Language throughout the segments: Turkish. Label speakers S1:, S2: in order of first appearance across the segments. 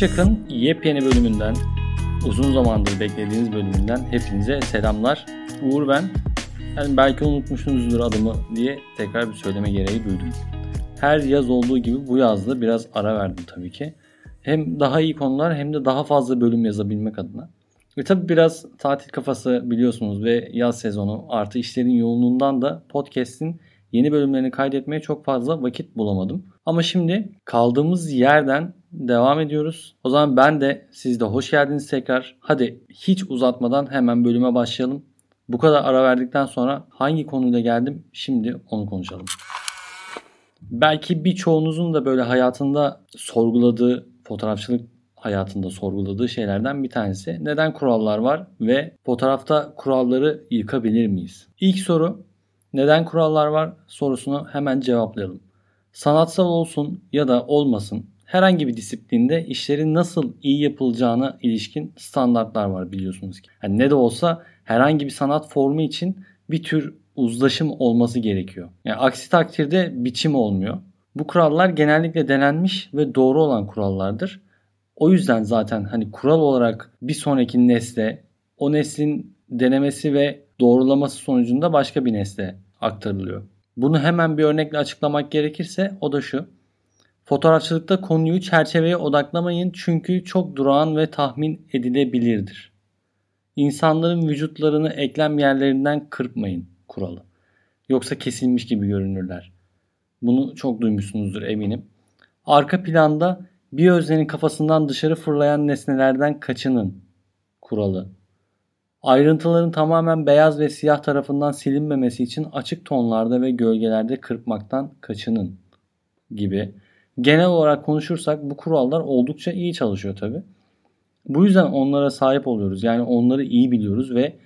S1: Şipşak'ın yepyeni bölümünden, uzun zamandır beklediğiniz bölümünden hepinize selamlar. Uğur ben. Yani belki unutmuşsunuzdur adımı diye tekrar bir söyleme gereği duydum. Her yaz olduğu gibi bu yazda biraz ara verdim tabii ki. Hem daha iyi konular hem de daha fazla bölüm yazabilmek adına. Ve tabii biraz tatil kafası biliyorsunuz ve yaz sezonu artı işlerin yoğunluğundan da podcast'in yeni bölümlerini kaydetmeye çok fazla vakit bulamadım. Ama şimdi kaldığımız yerden devam ediyoruz. O zaman ben de siz de hoş geldiniz tekrar. Hadi hiç uzatmadan hemen bölüme başlayalım. Bu kadar ara verdikten sonra hangi konuyla geldim şimdi onu konuşalım. Belki birçoğunuzun da böyle hayatında sorguladığı fotoğrafçılık hayatında sorguladığı şeylerden bir tanesi. Neden kurallar var ve fotoğrafta kuralları yıkabilir miyiz? İlk soru neden kurallar var sorusunu hemen cevaplayalım. Sanatsal olsun ya da olmasın herhangi bir disiplinde işlerin nasıl iyi yapılacağına ilişkin standartlar var biliyorsunuz ki. Yani ne de olsa herhangi bir sanat formu için bir tür uzlaşım olması gerekiyor. Yani aksi takdirde biçim olmuyor. Bu kurallar genellikle denenmiş ve doğru olan kurallardır. O yüzden zaten hani kural olarak bir sonraki nesle o neslin denemesi ve doğrulaması sonucunda başka bir nesle aktarılıyor. Bunu hemen bir örnekle açıklamak gerekirse o da şu. Fotoğrafçılıkta konuyu çerçeveye odaklamayın çünkü çok durağan ve tahmin edilebilirdir. İnsanların vücutlarını eklem yerlerinden kırpmayın kuralı. Yoksa kesilmiş gibi görünürler. Bunu çok duymuşsunuzdur eminim. Arka planda bir öznenin kafasından dışarı fırlayan nesnelerden kaçının kuralı. Ayrıntıların tamamen beyaz ve siyah tarafından silinmemesi için açık tonlarda ve gölgelerde kırpmaktan kaçının gibi. Genel olarak konuşursak bu kurallar oldukça iyi çalışıyor tabi. Bu yüzden onlara sahip oluyoruz. Yani onları iyi biliyoruz ve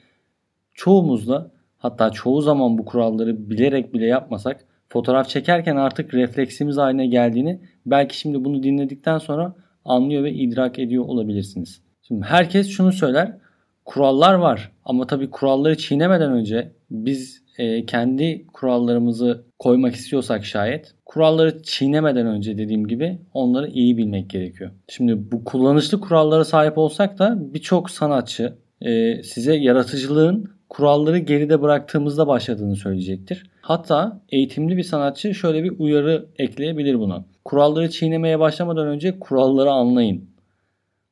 S1: çoğumuz da hatta çoğu zaman bu kuralları bilerek bile yapmasak fotoğraf çekerken artık refleksimiz haline geldiğini belki şimdi bunu dinledikten sonra anlıyor ve idrak ediyor olabilirsiniz. Şimdi herkes şunu söyler. Kurallar var ama tabii kuralları çiğnemeden önce biz e, kendi kurallarımızı koymak istiyorsak şayet kuralları çiğnemeden önce dediğim gibi onları iyi bilmek gerekiyor. Şimdi bu kullanışlı kurallara sahip olsak da birçok sanatçı e, size yaratıcılığın kuralları geride bıraktığımızda başladığını söyleyecektir. Hatta eğitimli bir sanatçı şöyle bir uyarı ekleyebilir buna. Kuralları çiğnemeye başlamadan önce kuralları anlayın.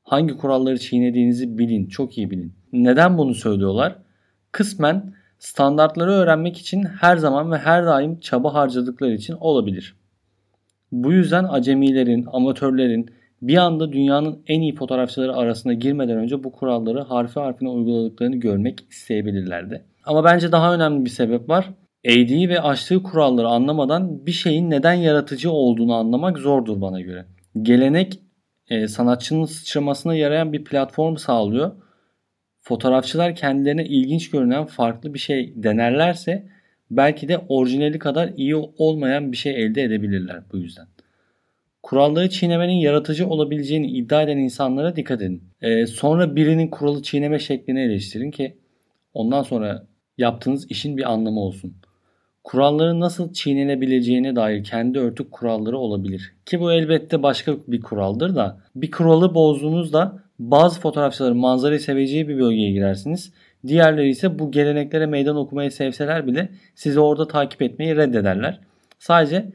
S1: Hangi kuralları çiğnediğinizi bilin, çok iyi bilin. Neden bunu söylüyorlar? Kısmen standartları öğrenmek için her zaman ve her daim çaba harcadıkları için olabilir. Bu yüzden acemilerin, amatörlerin bir anda dünyanın en iyi fotoğrafçıları arasına girmeden önce bu kuralları harfi harfine uyguladıklarını görmek isteyebilirlerdi. Ama bence daha önemli bir sebep var. Eğdiği ve aştığı kuralları anlamadan bir şeyin neden yaratıcı olduğunu anlamak zordur bana göre. Gelenek e, sanatçının sıçramasına yarayan bir platform sağlıyor. Fotoğrafçılar kendilerine ilginç görünen farklı bir şey denerlerse belki de orijinali kadar iyi olmayan bir şey elde edebilirler bu yüzden. Kuralları çiğnemenin yaratıcı olabileceğini iddia eden insanlara dikkat edin. Ee, sonra birinin kuralı çiğneme şeklini eleştirin ki ondan sonra yaptığınız işin bir anlamı olsun. Kuralların nasıl çiğnenebileceğine dair kendi örtük kuralları olabilir. Ki bu elbette başka bir kuraldır da bir kuralı bozduğunuzda bazı fotoğrafçıların manzarayı seveceği bir bölgeye girersiniz. Diğerleri ise bu geleneklere meydan okumayı sevseler bile sizi orada takip etmeyi reddederler. Sadece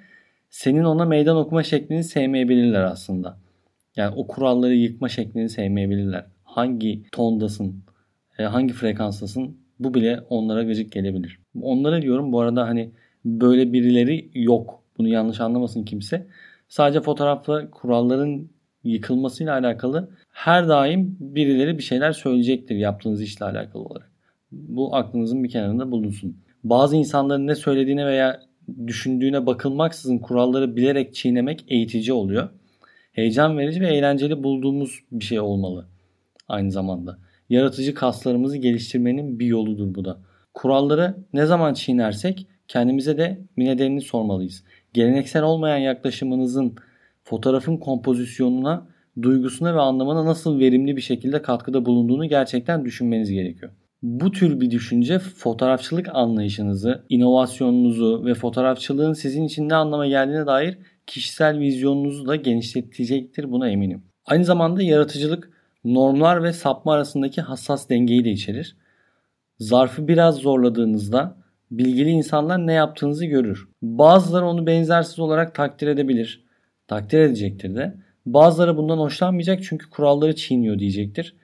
S1: senin ona meydan okuma şeklini sevmeyebilirler aslında. Yani o kuralları yıkma şeklini sevmeyebilirler. Hangi tondasın, e, hangi frekanstasın bu bile onlara gıcık gelebilir. Onlara diyorum bu arada hani böyle birileri yok. Bunu yanlış anlamasın kimse. Sadece fotoğrafla kuralların yıkılmasıyla alakalı her daim birileri bir şeyler söyleyecektir yaptığınız işle alakalı olarak. Bu aklınızın bir kenarında bulunsun. Bazı insanların ne söylediğine veya düşündüğüne bakılmaksızın kuralları bilerek çiğnemek eğitici oluyor. Heyecan verici ve eğlenceli bulduğumuz bir şey olmalı aynı zamanda. Yaratıcı kaslarımızı geliştirmenin bir yoludur bu da. Kuralları ne zaman çiğnersek kendimize de bir nedenini sormalıyız. Geleneksel olmayan yaklaşımınızın fotoğrafın kompozisyonuna, duygusuna ve anlamına nasıl verimli bir şekilde katkıda bulunduğunu gerçekten düşünmeniz gerekiyor. Bu tür bir düşünce fotoğrafçılık anlayışınızı, inovasyonunuzu ve fotoğrafçılığın sizin için ne anlama geldiğine dair kişisel vizyonunuzu da genişletecektir buna eminim. Aynı zamanda yaratıcılık normlar ve sapma arasındaki hassas dengeyi de içerir. Zarfı biraz zorladığınızda bilgili insanlar ne yaptığınızı görür. Bazıları onu benzersiz olarak takdir edebilir. Takdir edecektir de. Bazıları bundan hoşlanmayacak çünkü kuralları çiğniyor diyecektir.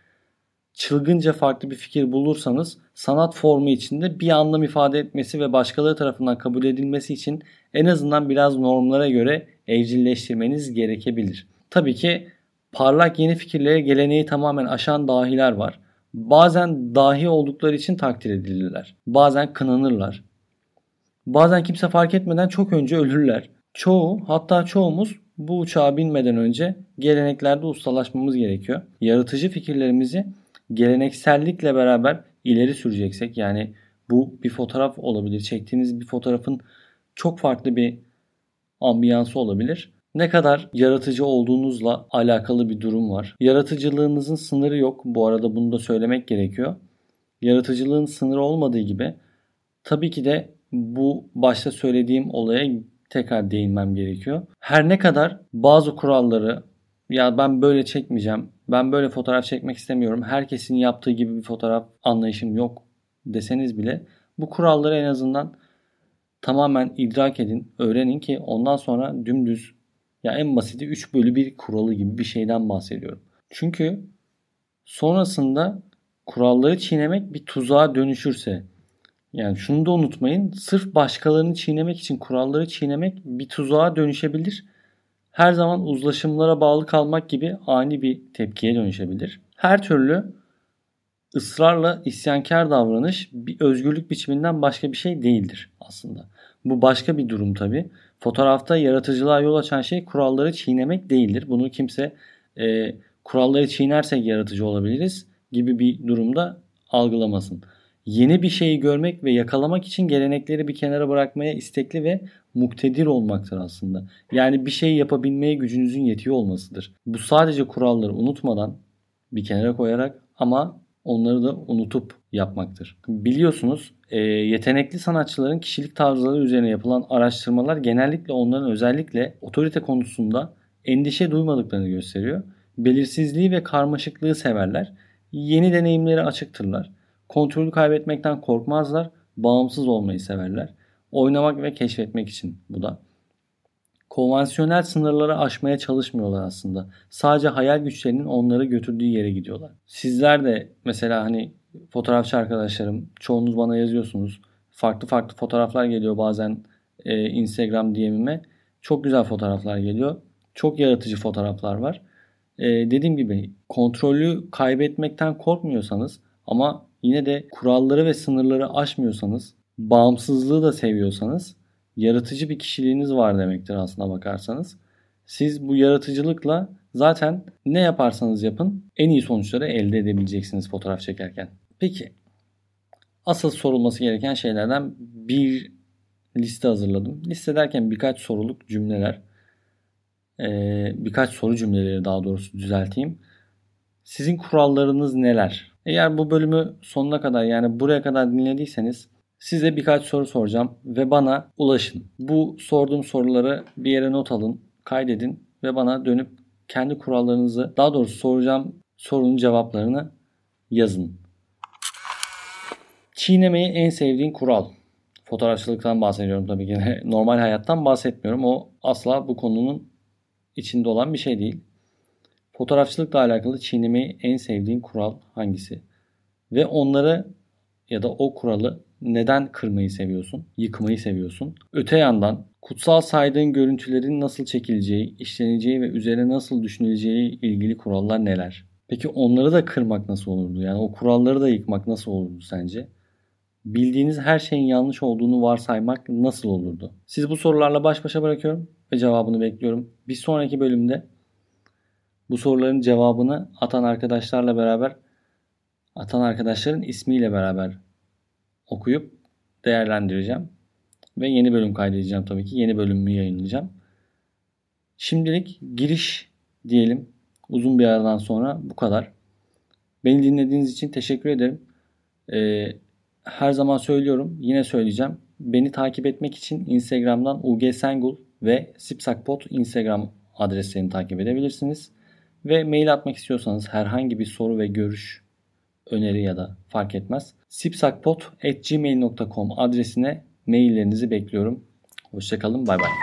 S1: Çılgınca farklı bir fikir bulursanız sanat formu içinde bir anlam ifade etmesi ve başkaları tarafından kabul edilmesi için en azından biraz normlara göre evcilleştirmeniz gerekebilir. Tabii ki parlak yeni fikirlere geleneği tamamen aşan dahiler var. Bazen dahi oldukları için takdir edilirler. Bazen kınanırlar. Bazen kimse fark etmeden çok önce ölürler. Çoğu hatta çoğumuz bu uçağa binmeden önce geleneklerde ustalaşmamız gerekiyor. Yaratıcı fikirlerimizi geleneksellikle beraber ileri süreceksek yani bu bir fotoğraf olabilir. Çektiğiniz bir fotoğrafın çok farklı bir ambiyansı olabilir. Ne kadar yaratıcı olduğunuzla alakalı bir durum var. Yaratıcılığınızın sınırı yok. Bu arada bunu da söylemek gerekiyor. Yaratıcılığın sınırı olmadığı gibi tabii ki de bu başta söylediğim olaya tekrar değinmem gerekiyor. Her ne kadar bazı kuralları ya ben böyle çekmeyeceğim, ben böyle fotoğraf çekmek istemiyorum, herkesin yaptığı gibi bir fotoğraf anlayışım yok deseniz bile bu kuralları en azından tamamen idrak edin, öğrenin ki ondan sonra dümdüz ya en basiti 3 bölü 1 kuralı gibi bir şeyden bahsediyorum. Çünkü sonrasında kuralları çiğnemek bir tuzağa dönüşürse yani şunu da unutmayın. Sırf başkalarını çiğnemek için kuralları çiğnemek bir tuzağa dönüşebilir. Her zaman uzlaşımlara bağlı kalmak gibi ani bir tepkiye dönüşebilir. Her türlü ısrarla isyankar davranış bir özgürlük biçiminden başka bir şey değildir aslında. Bu başka bir durum tabi. Fotoğrafta yaratıcılığa yol açan şey kuralları çiğnemek değildir. Bunu kimse e, kuralları çiğnersek yaratıcı olabiliriz gibi bir durumda algılamasın. Yeni bir şeyi görmek ve yakalamak için gelenekleri bir kenara bırakmaya istekli ve muktedir olmaktır aslında. Yani bir şey yapabilmeye gücünüzün yetiyor olmasıdır. Bu sadece kuralları unutmadan bir kenara koyarak ama onları da unutup yapmaktır. Biliyorsunuz e, yetenekli sanatçıların kişilik tarzları üzerine yapılan araştırmalar genellikle onların özellikle otorite konusunda endişe duymadıklarını gösteriyor. Belirsizliği ve karmaşıklığı severler. Yeni deneyimleri açıktırlar. Kontrolü kaybetmekten korkmazlar. Bağımsız olmayı severler. Oynamak ve keşfetmek için bu da. Konvansiyonel sınırları aşmaya çalışmıyorlar aslında. Sadece hayal güçlerinin onları götürdüğü yere gidiyorlar. Sizler de mesela hani fotoğrafçı arkadaşlarım çoğunuz bana yazıyorsunuz. Farklı farklı fotoğraflar geliyor bazen e, Instagram DM'ime. Çok güzel fotoğraflar geliyor. Çok yaratıcı fotoğraflar var. E, dediğim gibi kontrolü kaybetmekten korkmuyorsanız ama yine de kuralları ve sınırları aşmıyorsanız, bağımsızlığı da seviyorsanız yaratıcı bir kişiliğiniz var demektir aslına bakarsanız. Siz bu yaratıcılıkla zaten ne yaparsanız yapın en iyi sonuçları elde edebileceksiniz fotoğraf çekerken. Peki asıl sorulması gereken şeylerden bir liste hazırladım. Liste derken birkaç soruluk cümleler, birkaç soru cümleleri daha doğrusu düzelteyim. Sizin kurallarınız neler? Eğer bu bölümü sonuna kadar yani buraya kadar dinlediyseniz size birkaç soru soracağım ve bana ulaşın. Bu sorduğum soruları bir yere not alın, kaydedin ve bana dönüp kendi kurallarınızı daha doğrusu soracağım sorunun cevaplarını yazın. Çiğnemeyi en sevdiğin kural. Fotoğrafçılıktan bahsediyorum tabii ki. Normal hayattan bahsetmiyorum. O asla bu konunun içinde olan bir şey değil. Fotoğrafçılıkla alakalı çiğnemeyi en sevdiğin kural hangisi? Ve onları ya da o kuralı neden kırmayı seviyorsun? Yıkmayı seviyorsun. Öte yandan kutsal saydığın görüntülerin nasıl çekileceği, işleneceği ve üzerine nasıl düşünüleceği ilgili kurallar neler? Peki onları da kırmak nasıl olurdu? Yani o kuralları da yıkmak nasıl olurdu sence? Bildiğiniz her şeyin yanlış olduğunu varsaymak nasıl olurdu? Siz bu sorularla baş başa bırakıyorum ve cevabını bekliyorum. Bir sonraki bölümde bu soruların cevabını atan arkadaşlarla beraber atan arkadaşların ismiyle beraber okuyup değerlendireceğim. Ve yeni bölüm kaydedeceğim tabii ki. Yeni bölümümü yayınlayacağım. Şimdilik giriş diyelim. Uzun bir aradan sonra bu kadar. Beni dinlediğiniz için teşekkür ederim. Ee, her zaman söylüyorum. Yine söyleyeceğim. Beni takip etmek için Instagram'dan UG Sengul ve Sipsakpot Instagram adreslerini takip edebilirsiniz. Ve mail atmak istiyorsanız herhangi bir soru ve görüş, öneri ya da fark etmez. sipsakpot.gmail.com adresine maillerinizi bekliyorum. Hoşçakalın. Bay bay.